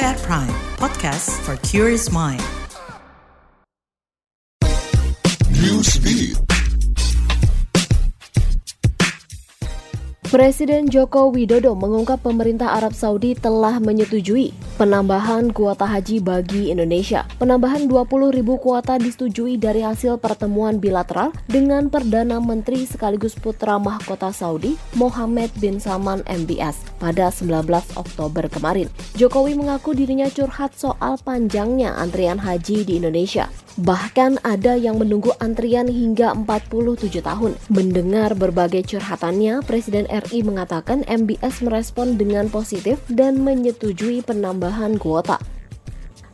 At Prime, podcast for curious mind. Newsbeat. Presiden Joko Widodo mengungkap pemerintah Arab Saudi telah menyetujui penambahan kuota haji bagi Indonesia. Penambahan 20 ribu kuota disetujui dari hasil pertemuan bilateral dengan Perdana Menteri sekaligus putra mahkota Saudi, Mohammed bin Salman MBS, pada 19 Oktober kemarin. Jokowi mengaku dirinya curhat soal panjangnya antrian haji di Indonesia. Bahkan ada yang menunggu antrian hingga 47 tahun. Mendengar berbagai curhatannya, Presiden RI mengatakan MBS merespon dengan positif dan menyetujui penambahan kuota.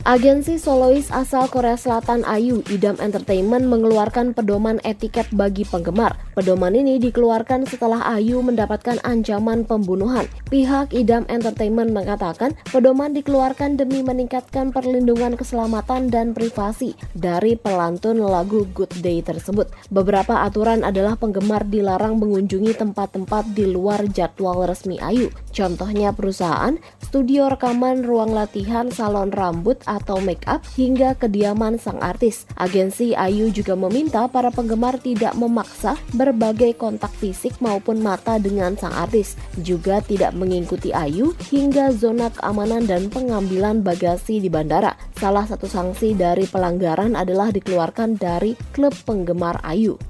Agensi solois asal Korea Selatan Ayu, Idam Entertainment mengeluarkan pedoman etiket bagi penggemar. Pedoman ini dikeluarkan setelah Ayu mendapatkan ancaman pembunuhan. Pihak Idam Entertainment mengatakan pedoman dikeluarkan demi meningkatkan perlindungan keselamatan dan privasi dari pelantun lagu Good Day tersebut. Beberapa aturan adalah penggemar dilarang mengunjungi tempat-tempat di luar jadwal resmi Ayu. Contohnya perusahaan, studio rekaman, ruang latihan, salon rambut, atau make up hingga kediaman sang artis. Agensi Ayu juga meminta para penggemar tidak memaksa berbagai kontak fisik maupun mata dengan sang artis, juga tidak mengikuti Ayu hingga zona keamanan dan pengambilan bagasi di bandara. Salah satu sanksi dari pelanggaran adalah dikeluarkan dari klub penggemar Ayu.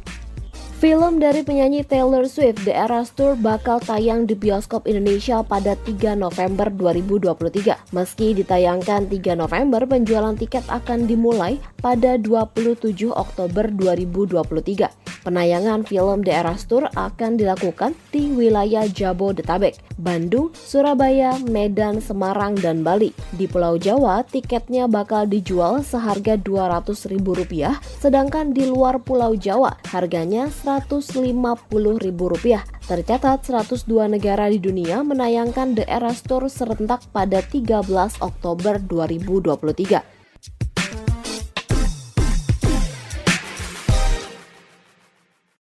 Film dari penyanyi Taylor Swift The Eras Tour bakal tayang di bioskop Indonesia pada 3 November 2023. Meski ditayangkan 3 November, penjualan tiket akan dimulai pada 27 Oktober 2023. Penayangan film The Eras Tour akan dilakukan di wilayah Jabodetabek, Bandung, Surabaya, Medan, Semarang, dan Bali. Di Pulau Jawa, tiketnya bakal dijual seharga Rp200.000, sedangkan di luar Pulau Jawa harganya Rp150.000. Tercatat 102 negara di dunia menayangkan The Eras Tour serentak pada 13 Oktober 2023.